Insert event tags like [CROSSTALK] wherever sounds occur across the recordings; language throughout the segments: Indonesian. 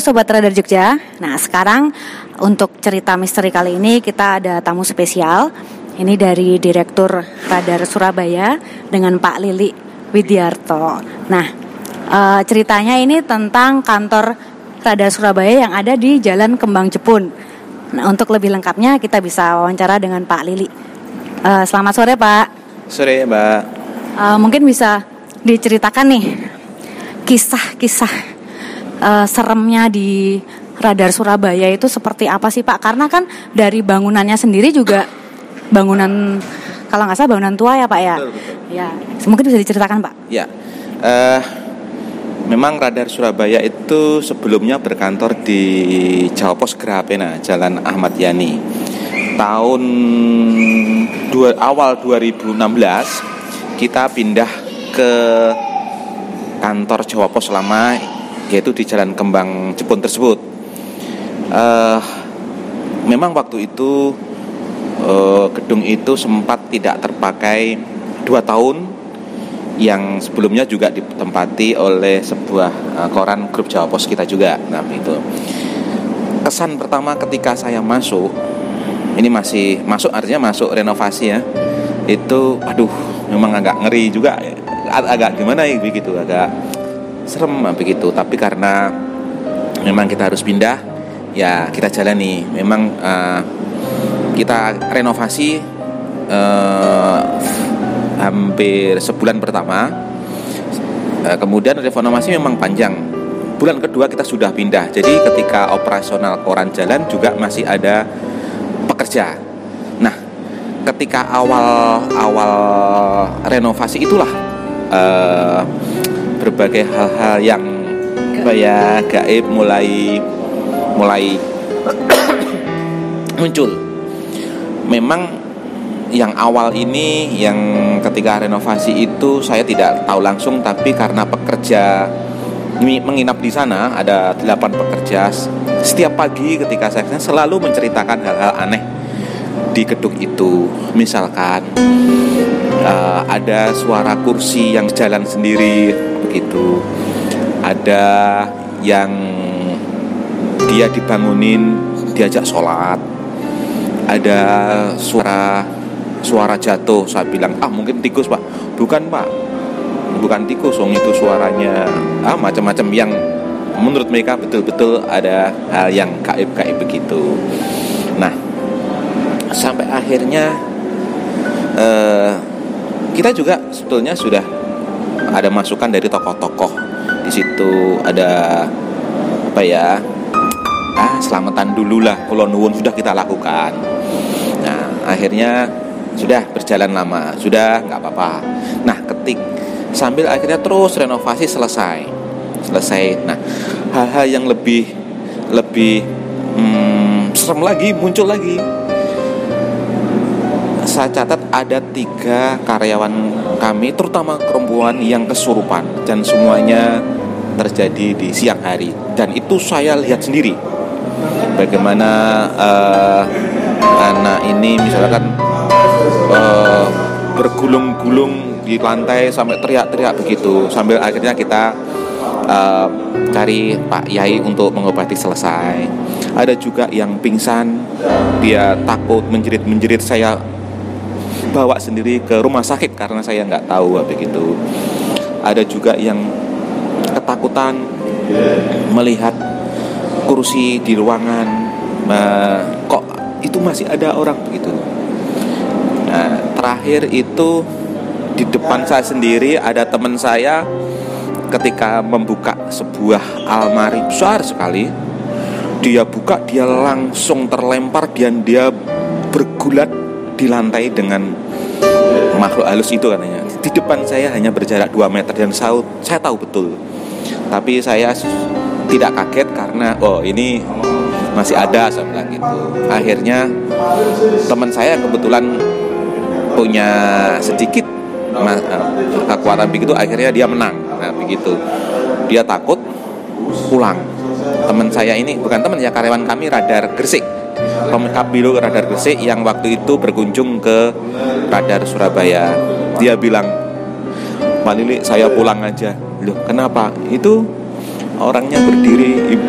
Sobat Radar Jogja. Nah sekarang untuk cerita misteri kali ini kita ada tamu spesial. Ini dari Direktur Radar Surabaya dengan Pak Lili Widiarto. Nah uh, ceritanya ini tentang kantor Radar Surabaya yang ada di Jalan Kembang Jepun. Nah untuk lebih lengkapnya kita bisa wawancara dengan Pak Lili. Uh, selamat sore Pak. Sore Mbak. Uh, mungkin bisa diceritakan nih kisah-kisah uh, seremnya di radar Surabaya itu seperti apa sih Pak? Karena kan dari bangunannya sendiri juga bangunan kalau nggak salah bangunan tua ya Pak ya. Betul, betul. Ya, mungkin bisa diceritakan Pak. Ya, uh, memang radar Surabaya itu sebelumnya berkantor di Jawa Pos Grapena, Jalan Ahmad Yani. Tahun dua, awal 2016 kita pindah ke kantor Jawa Pos lama yaitu di Jalan Kembang Jepun tersebut. Uh, memang waktu itu uh, gedung itu sempat tidak terpakai dua tahun yang sebelumnya juga ditempati oleh sebuah uh, koran grup Jawa Pos kita juga. Nah itu kesan pertama ketika saya masuk ini masih masuk artinya masuk renovasi ya itu aduh memang agak ngeri juga agak gimana ya begitu agak serem begitu. Tapi karena memang kita harus pindah ya kita jalani. Memang uh, kita renovasi uh, hampir sebulan pertama. Uh, kemudian renovasi memang panjang. Bulan kedua kita sudah pindah. Jadi ketika operasional koran jalan juga masih ada pekerja. Nah ketika awal awal renovasi itulah uh, berbagai hal-hal yang apa ya gaib mulai mulai [COUGHS] muncul. Memang yang awal ini yang ketika renovasi itu saya tidak tahu langsung tapi karena pekerja menginap di sana ada delapan pekerja. Setiap pagi ketika saya selalu menceritakan hal-hal aneh di gedung itu. Misalkan uh, ada suara kursi yang jalan sendiri begitu ada yang dia dibangunin diajak sholat. Ada suara suara jatuh saya bilang ah mungkin tikus pak. Bukan pak. Bukan tikus wong itu suaranya. Ah macam-macam yang menurut mereka betul-betul ada hal yang gaib-gaib begitu. Nah sampai akhirnya eh, kita juga sebetulnya sudah ada masukan dari tokoh-tokoh. Di situ ada apa ya ah selamatan dulu lah nuwun sudah kita lakukan. Nah akhirnya sudah berjalan lama sudah nggak apa-apa. Nah ketik sambil akhirnya terus renovasi selesai selesai. Nah hal-hal yang lebih lebih hmm, serem lagi muncul lagi saya catat ada tiga karyawan kami, terutama perempuan yang kesurupan dan semuanya terjadi di siang hari. Dan itu saya lihat sendiri, bagaimana uh, anak ini misalkan uh, bergulung-gulung di lantai sampai teriak-teriak begitu, sambil akhirnya kita uh, cari Pak Yai untuk mengobati selesai. Ada juga yang pingsan, dia takut menjerit-menjerit saya bawa sendiri ke rumah sakit karena saya nggak tahu begitu ada juga yang ketakutan melihat kursi di ruangan nah, kok itu masih ada orang begitu. Nah terakhir itu di depan saya sendiri ada teman saya ketika membuka sebuah almari besar sekali dia buka dia langsung terlempar dan dia bergulat di lantai dengan makhluk halus itu katanya. Di depan saya hanya berjarak 2 meter dan saya, saya tahu betul. Tapi saya tidak kaget karena oh ini masih ada bilang gitu. Akhirnya teman saya kebetulan punya sedikit eh, kekuatan begitu akhirnya dia menang. Nah, begitu. Dia takut pulang. Teman saya ini bukan teman ya karyawan kami radar Gresik Kabilo Radar Gresik yang waktu itu berkunjung ke Radar Surabaya. Dia bilang, Pak Lili saya pulang aja. Loh kenapa? Itu orangnya berdiri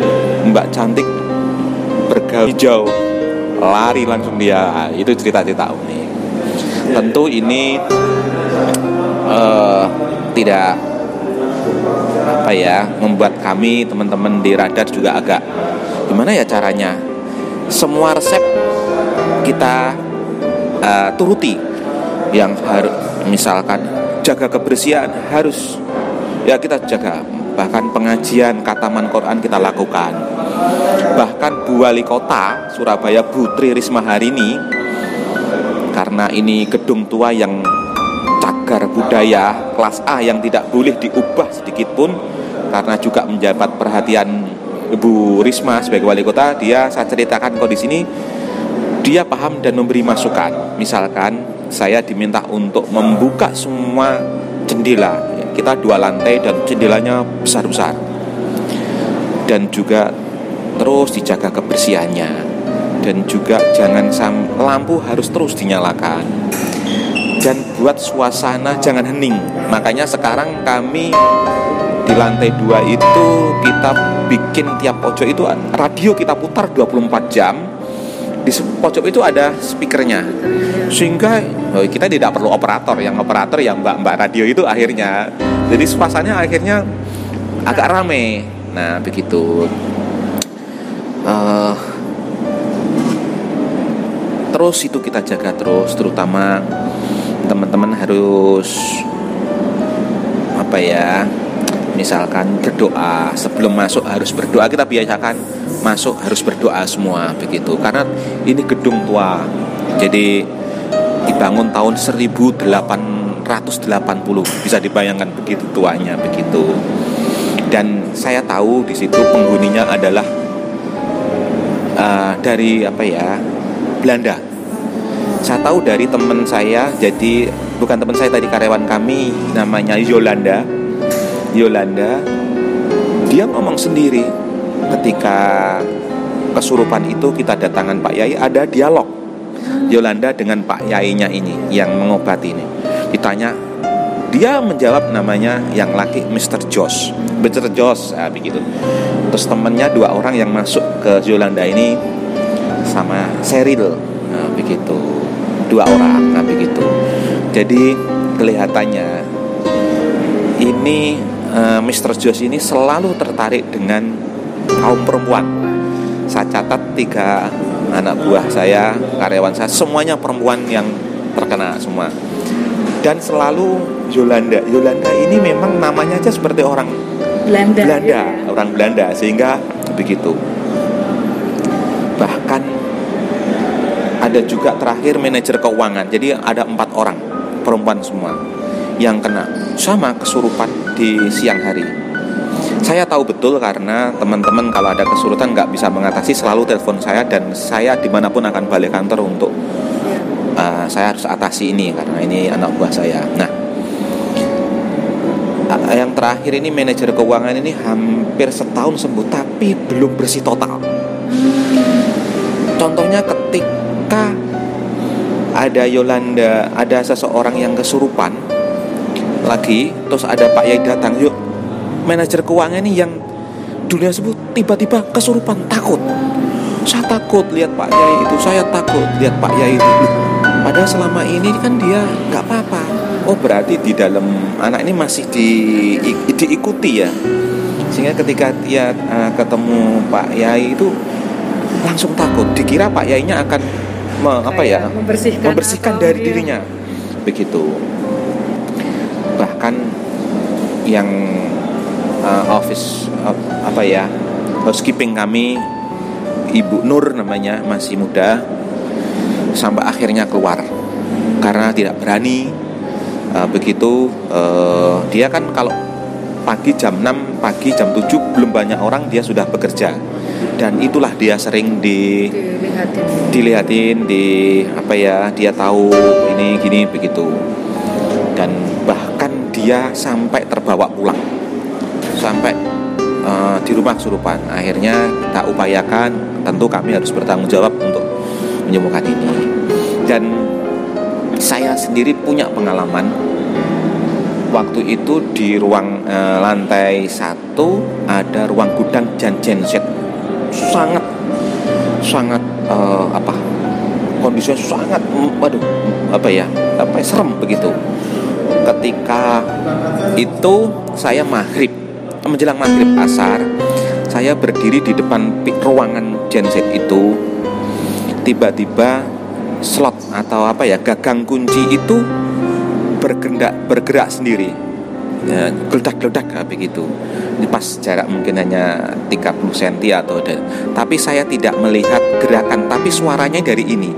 mbak cantik bergaul hijau lari langsung dia itu cerita-cerita unik tentu ini uh, tidak apa ya membuat kami teman-teman di radar juga agak gimana ya caranya semua resep kita uh, turuti. Yang harus misalkan jaga kebersihan harus ya kita jaga. Bahkan pengajian kataman Quran kita lakukan. Bahkan Bu Wali Kota Surabaya Bu Tri Risma hari ini karena ini gedung tua yang cagar budaya kelas A yang tidak boleh diubah sedikit pun karena juga menjabat perhatian Ibu Risma sebagai wali kota, dia saya ceritakan kondisi ini, dia paham dan memberi masukan. Misalkan saya diminta untuk membuka semua jendela, kita dua lantai dan jendelanya besar-besar, dan juga terus dijaga kebersihannya, dan juga jangan sam lampu harus terus dinyalakan dan buat suasana jangan hening. Makanya sekarang kami di lantai dua itu kita bikin tiap pojok itu radio kita putar 24 jam di pojok itu ada speakernya. Sehingga oh, kita tidak perlu operator yang operator yang mbak-mbak radio itu akhirnya. Jadi suasananya akhirnya agak rame. Nah begitu. Uh, terus itu kita jaga terus terutama teman-teman harus apa ya misalkan berdoa sebelum masuk harus berdoa. Kita biasakan masuk harus berdoa semua begitu. Karena ini gedung tua. Jadi dibangun tahun 1880 bisa dibayangkan begitu tuanya begitu. Dan saya tahu di situ penghuninya adalah uh, dari apa ya Belanda. Saya tahu dari teman saya jadi bukan teman saya tadi karyawan kami namanya Yolanda Yolanda dia ngomong sendiri ketika kesurupan itu kita datangan Pak Yai ada dialog Yolanda dengan Pak Yainya ini yang mengobati ini ditanya dia menjawab namanya yang laki Mr. Josh Mr. Josh ya, begitu terus temannya dua orang yang masuk ke Yolanda ini sama Seril nah, begitu dua orang nah begitu jadi kelihatannya ini uh, eh, Mr. Josh ini selalu tertarik dengan kaum perempuan. Saya catat tiga anak buah saya, karyawan saya, semuanya perempuan yang terkena semua. Dan selalu Yolanda. Yolanda ini memang namanya aja seperti orang Belanda, Belanda ya. orang Belanda sehingga begitu. Bahkan ada juga terakhir manajer keuangan. Jadi ada empat orang perempuan semua yang kena sama kesurupan di siang hari. Saya tahu betul karena teman-teman kalau ada kesurutan nggak bisa mengatasi selalu telepon saya dan saya di mana pun akan balik kantor untuk uh, saya harus atasi ini karena ini anak buah saya. Nah, uh, yang terakhir ini manajer keuangan ini hampir setahun sembuh tapi belum bersih total. Contohnya ketika ada Yolanda, ada seseorang yang kesurupan, lagi terus ada Pak Yai datang yuk manajer keuangan ini yang dunia sebut tiba-tiba kesurupan takut. Saya takut lihat Pak Yai itu saya takut lihat Pak Yai itu. Padahal selama ini kan dia nggak apa-apa. Oh berarti di dalam anak ini masih di, diikuti ya? Sehingga ketika dia uh, ketemu Pak Yai itu langsung takut. Dikira Pak Yainya akan me, apa ya? Membersihkan, membersihkan dari dia. dirinya. Begitu bahkan yang uh, office uh, apa ya housekeeping kami Ibu Nur namanya masih muda sampai akhirnya keluar. Karena tidak berani uh, begitu uh, dia kan kalau pagi jam 6 pagi jam 7 belum banyak orang dia sudah bekerja. Dan itulah dia sering di dilihatin, dilihatin di apa ya dia tahu ini gini begitu dia sampai terbawa pulang. Sampai uh, di rumah kesurupan akhirnya kita upayakan tentu kami harus bertanggung jawab untuk menyembuhkan ini. Dan saya sendiri punya pengalaman. Waktu itu di ruang uh, lantai satu ada ruang gudang dan genset. Sangat sangat uh, apa kondisinya sangat waduh apa ya apa ya, serem begitu. Ketika itu saya maghrib. Menjelang maghrib asar saya berdiri di depan ruangan genset itu. Tiba-tiba slot atau apa ya gagang kunci itu bergerak bergerak sendiri. Ya, geledak-geledak begitu. Ini pas jarak mungkin hanya 30 cm atau ada. Tapi saya tidak melihat gerakan tapi suaranya dari ini.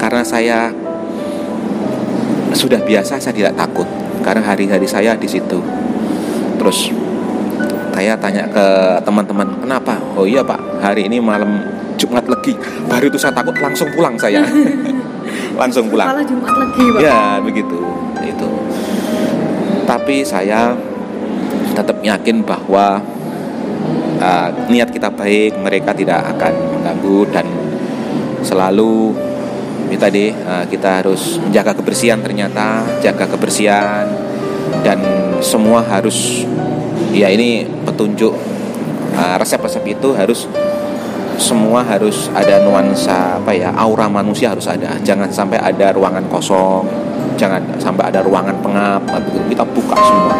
Karena saya sudah biasa saya tidak takut karena hari-hari saya di situ. Terus saya tanya ke teman-teman kenapa? Oh iya pak. Hari ini malam Jumat lagi baru itu saya takut langsung pulang saya. [LAUGHS] Langsung pulang. Malah Jumat lagi pak. Ya begitu. Itu. Tapi saya tetap yakin bahwa uh, niat kita baik mereka tidak akan mengganggu dan selalu ini tadi uh, kita harus menjaga kebersihan ternyata jaga kebersihan dan semua harus ya ini petunjuk uh, resep-resep itu harus semua harus ada nuansa apa ya aura manusia harus ada. Jangan sampai ada ruangan kosong jangan sampai ada ruangan pengap kita buka semua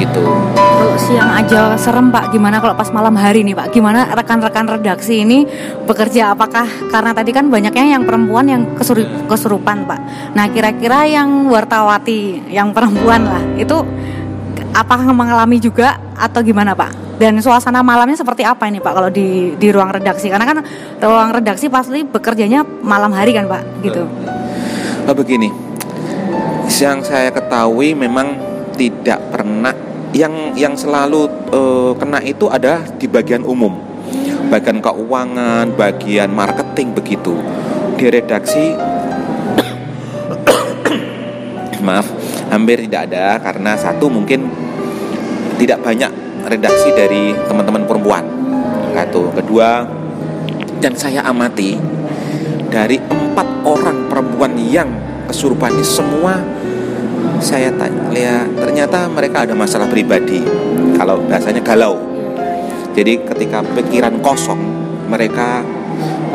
begitu kalau siang aja serem pak. Gimana kalau pas malam hari nih pak? Gimana rekan-rekan redaksi ini bekerja? Apakah karena tadi kan banyaknya yang perempuan yang kesurup, kesurupan pak? Nah kira-kira yang wartawati yang perempuan lah itu apakah mengalami juga atau gimana pak? Dan suasana malamnya seperti apa ini pak kalau di di ruang redaksi? Karena kan ruang redaksi pasti bekerjanya malam hari kan pak? Gitu. Oh, begini. Yang saya ketahui memang tidak pernah yang yang selalu uh, kena itu ada di bagian umum. Bagian keuangan bagian marketing begitu. Di redaksi [COUGHS] maaf hampir tidak ada karena satu mungkin tidak banyak redaksi dari teman-teman perempuan. Satu. Kedua dan saya amati dari empat orang perempuan yang kesurupan ini semua saya tanya ternyata mereka ada masalah pribadi kalau bahasanya galau. Jadi ketika pikiran kosong mereka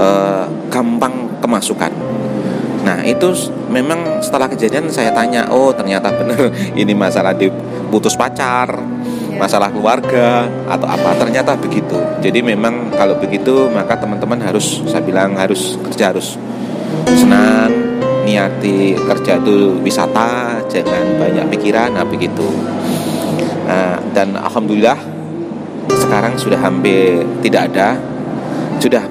uh, gampang kemasukan. Nah itu memang setelah kejadian saya tanya oh ternyata benar [LAUGHS] ini masalah diputus pacar masalah keluarga atau apa? Ternyata begitu. Jadi memang kalau begitu maka teman-teman harus saya bilang harus kerja harus senang niati kerja itu wisata jangan banyak pikiran nah begitu nah, dan alhamdulillah sekarang sudah hampir tidak ada sudah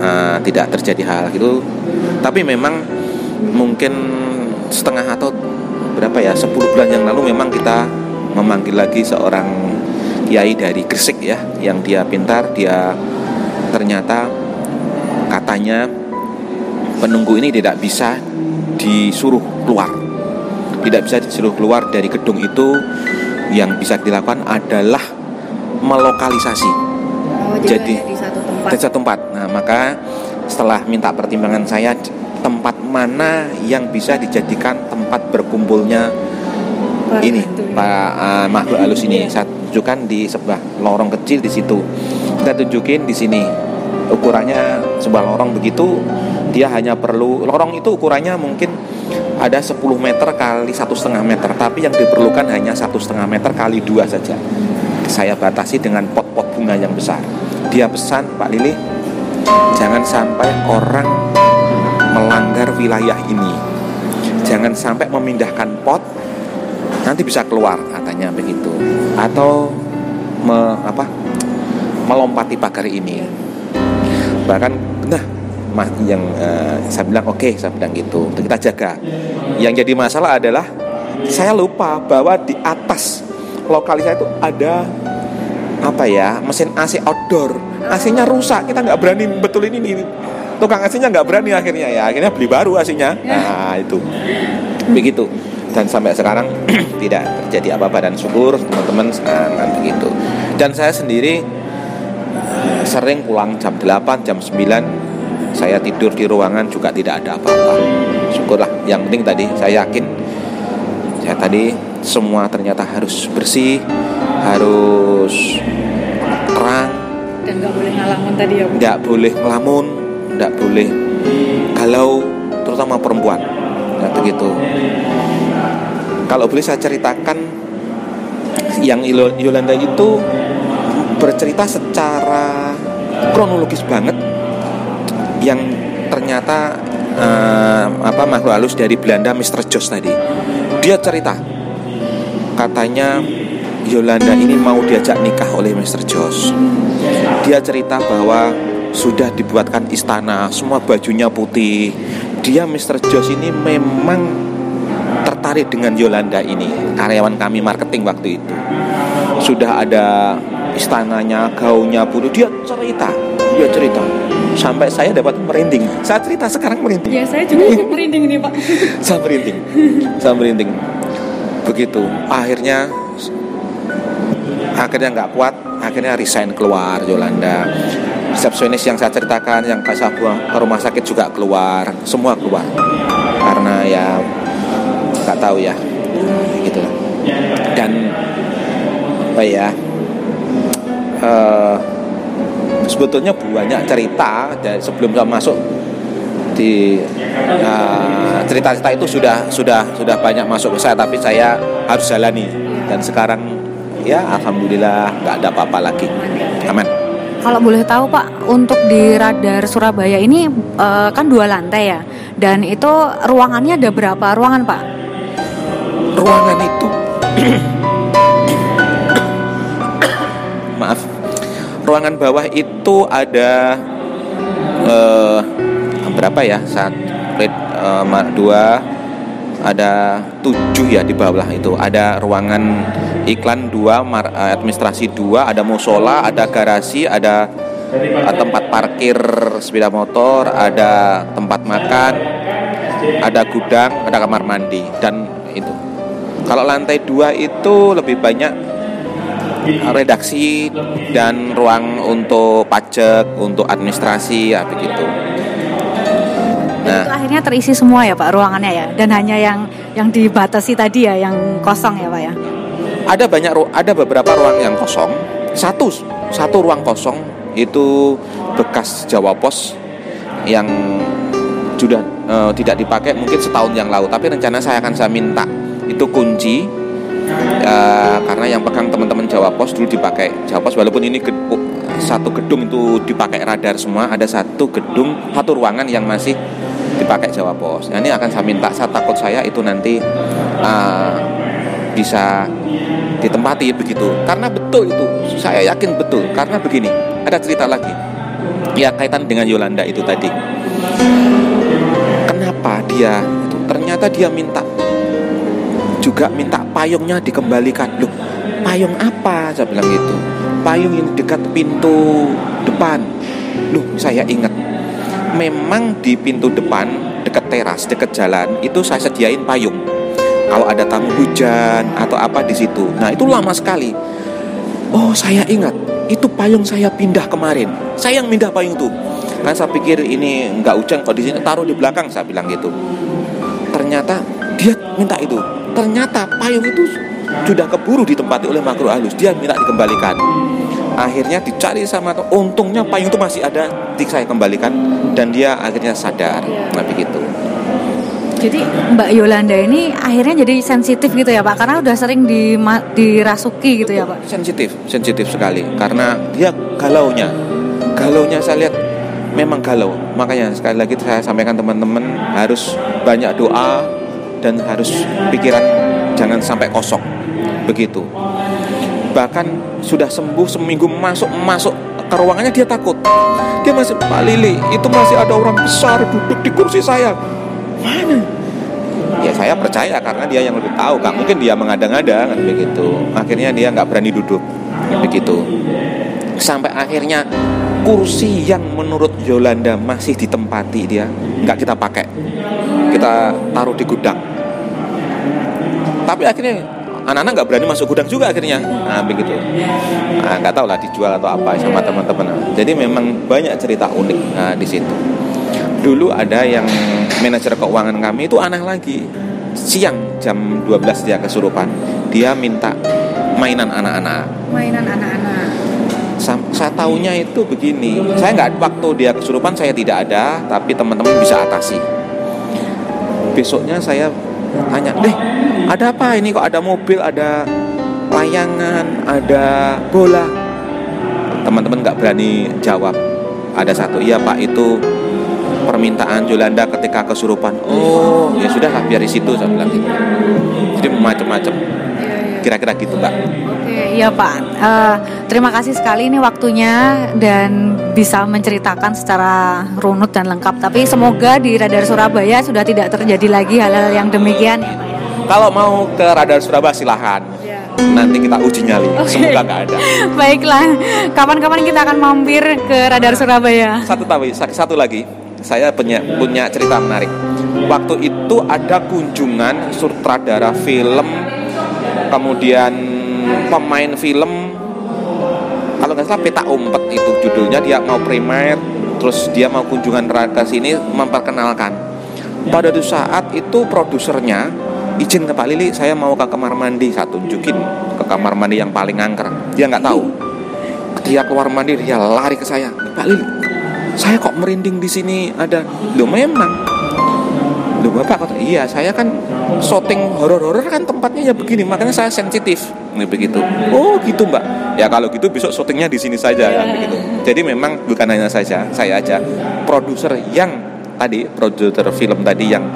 uh, tidak terjadi hal gitu. Tapi memang mungkin setengah atau berapa ya 10 bulan yang lalu memang kita memanggil lagi seorang kiai dari Gresik ya yang dia pintar dia ternyata katanya penunggu ini tidak bisa disuruh keluar tidak bisa disuruh keluar dari gedung itu yang bisa dilakukan adalah melokalisasi. Oh, jadi, di satu tempat. di satu tempat. Nah maka setelah minta pertimbangan saya tempat mana yang bisa dijadikan tempat berkumpulnya Pak ini Pak uh, makhluk halus ini. Iya. saya tunjukkan di sebelah lorong kecil di situ. Kita tunjukin di sini. Ukurannya sebuah lorong begitu dia hanya perlu lorong itu ukurannya mungkin ada 10 meter kali satu setengah meter tapi yang diperlukan hanya satu setengah meter kali dua saja. Saya batasi dengan pot-pot bunga yang besar. Dia pesan Pak Lili jangan sampai orang melanggar wilayah ini. Jangan sampai memindahkan pot nanti bisa keluar katanya begitu. Atau me, apa melompati pagar ini. Bahkan yang uh, saya bilang oke okay, saya bilang gitu untuk kita jaga. Yang jadi masalah adalah saya lupa bahwa di atas lokal saya itu ada apa ya mesin AC outdoor. AC-nya rusak kita nggak berani betul ini. Tukang AC-nya nggak berani akhirnya ya akhirnya beli baru AC-nya nah itu. Begitu. Dan sampai sekarang [CLEARS THROAT] tidak terjadi apa-apa dan syukur teman-teman sekarang begitu. Dan saya sendiri eh, sering pulang jam 8 jam 9 saya tidur di ruangan juga tidak ada apa-apa. Syukurlah. Yang penting tadi saya yakin. Saya tadi semua ternyata harus bersih harus terang. Dan nggak boleh ngalamun tadi ya nggak boleh ngelamun nggak boleh galau terutama perempuan. Nah begitu. Kalau boleh saya ceritakan yang Yolanda itu bercerita secara kronologis banget yang ternyata uh, apa makhluk halus dari Belanda Mr. Jos tadi dia cerita katanya Yolanda ini mau diajak nikah oleh Mr. Jos dia cerita bahwa sudah dibuatkan istana semua bajunya putih dia Mr. Jos ini memang tertarik dengan Yolanda ini karyawan kami marketing waktu itu sudah ada istananya gaunnya putih dia cerita dia cerita sampai saya dapat merinding. Saya cerita sekarang merinding. Ya saya juga [LAUGHS] merinding nih pak. saya merinding, saya merinding. Begitu. Akhirnya akhirnya nggak kuat, akhirnya resign keluar Yolanda. Resepsionis yang saya ceritakan, yang saya buang ke rumah sakit juga keluar, semua keluar. Karena ya nggak tahu ya, gitu. Dan apa ya? Uh, sebetulnya banyak cerita dari sebelum saya masuk di uh, cerita-cerita itu sudah sudah sudah banyak masuk ke saya tapi saya harus jalani. Dan sekarang ya alhamdulillah nggak ada apa-apa lagi. Aman kalau boleh tahu Pak, untuk di radar Surabaya ini uh, kan dua lantai ya, dan itu ruangannya ada berapa ruangan Pak? Ruangan itu, [CLEARS THROAT] ruangan bawah itu ada uh, berapa ya? Saat uh, dua ada tujuh ya di bawah itu. Ada ruangan iklan dua eh, administrasi dua ada musola ada garasi ada tempat parkir sepeda motor ada tempat makan ada gudang ada kamar mandi dan itu. Kalau lantai dua itu lebih banyak redaksi dan ruang untuk pajak, untuk administrasi ya begitu. Nah, itu akhirnya terisi semua ya Pak ruangannya ya, dan hanya yang yang dibatasi tadi ya yang kosong ya Pak ya. Ada banyak ada beberapa ruang yang kosong. Satu satu ruang kosong itu bekas Jawa Pos yang sudah uh, tidak dipakai mungkin setahun yang lalu tapi rencana saya akan saya minta itu kunci ya, karena yang pegang teman-teman Jawa Pos dulu dipakai Jawa Pos walaupun ini gedung, oh, satu gedung itu dipakai radar semua ada satu gedung satu ruangan yang masih dipakai Jawa Pos. Nah, ini akan saya minta saya takut saya itu nanti uh, bisa ditempati begitu. Karena betul itu saya yakin betul. Karena begini ada cerita lagi. Ya kaitan dengan Yolanda itu tadi. Kenapa dia itu? Ternyata dia minta juga minta payungnya dikembalikan. Loh payung apa? Saya bilang gitu. Payung yang dekat pintu depan. Loh saya ingat. Memang di pintu depan dekat teras dekat jalan itu saya sediain payung. Kalau ada tamu hujan atau apa di situ. Nah itu lama sekali. Oh saya ingat. Itu payung saya pindah kemarin. Saya yang pindah payung tuh. Kan saya pikir ini nggak hujan kok di sini. Taruh di belakang saya bilang gitu. Ternyata dia minta itu ternyata payung itu sudah keburu ditempati oleh makhluk halus. Dia minta dikembalikan. Akhirnya dicari sama untungnya payung itu masih ada di saya kembalikan dan dia akhirnya sadar. Nah begitu. Jadi Mbak Yolanda ini akhirnya jadi sensitif gitu ya Pak? Karena udah sering di dirasuki gitu ya Pak? Sensitif sensitif sekali. Karena dia galaunya. Galaunya saya lihat memang galau. Makanya sekali lagi saya sampaikan teman-teman harus banyak doa dan harus pikiran jangan sampai kosong. Begitu. Bahkan sudah sembuh seminggu masuk masuk ke ruangannya dia takut. Dia masih Pak Lili itu masih ada orang besar duduk di kursi saya. Mana? Ya saya percaya karena dia yang lebih tahu. Kan mungkin dia mengada-ngada kan begitu. Akhirnya dia nggak berani duduk. Begitu. Sampai akhirnya kursi yang menurut Yolanda masih ditempati dia nggak kita pakai. Kita taruh di gudang tapi akhirnya anak-anak nggak berani masuk gudang juga akhirnya nah begitu nah, nggak tahu lah dijual atau apa sama teman-teman jadi memang banyak cerita unik nah, di situ dulu ada yang manajer keuangan kami itu aneh lagi siang jam 12 dia kesurupan dia minta mainan anak-anak. Mainan anak-anak. Sa- Saya tahunya itu begini. Saya nggak waktu dia kesurupan saya tidak ada, tapi teman-teman bisa atasi. Besoknya saya tanya, deh, ada apa ini kok ada mobil, ada layangan, ada bola. Teman-teman nggak berani jawab. Ada satu, iya pak itu permintaan Yolanda ketika kesurupan. Oh, ya sudah lah biar di situ saya bilang gitu. Jadi macam-macam. Kira-kira gitu mbak. Iya Pak. Eh, terima kasih sekali ini waktunya dan bisa menceritakan secara runut dan lengkap. Tapi semoga di Radar Surabaya sudah tidak terjadi lagi hal-hal yang demikian. Ya, ya. Kalau mau ke Radar Surabaya silahkan. Nanti kita uji nyali. Oke. Semoga nggak ada. [LAUGHS] Baiklah, kapan-kapan kita akan mampir ke Radar Surabaya. Satu tapi satu lagi, saya punya punya cerita menarik. Waktu itu ada kunjungan sutradara film, kemudian pemain film, kalau nggak salah peta umpet itu judulnya dia mau primer, terus dia mau kunjungan ke sini memperkenalkan. Pada saat itu produsernya izin ke Pak Lili, saya mau ke kamar mandi, saya tunjukin ke kamar mandi yang paling angker. Dia nggak tahu. Dia keluar mandi, dia lari ke saya, Pak Lili, saya kok merinding di sini ada. Lo memang. Lo bapak kata, iya saya kan syuting horor-horor kan tempatnya ya begini, makanya saya sensitif. Nih begitu. Oh gitu mbak. Ya kalau gitu besok syutingnya di sini saja kan begitu. Jadi memang bukan hanya saja, saya aja produser yang tadi produser film tadi yang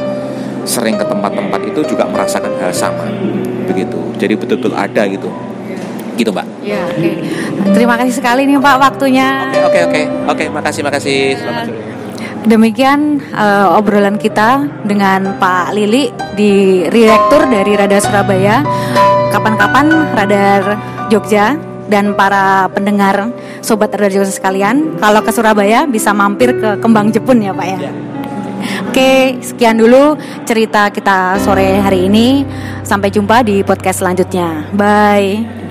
sering ke tempat-tempat itu juga merasakan hal sama begitu. Jadi betul-betul ada gitu. Gitu mbak. Ya, oke. Terima kasih sekali nih Pak waktunya. Oke oke oke oke makasih makasih selamat sore. Demikian eh, obrolan kita dengan Pak Lili di Direktur dari Radar Surabaya. Kapan-kapan Radar Jogja dan para pendengar Sobat Radar Jogja sekalian, kalau ke Surabaya bisa mampir ke Kembang Jepun ya Pak ya. Oke, sekian dulu cerita kita sore hari ini. Sampai jumpa di podcast selanjutnya. Bye.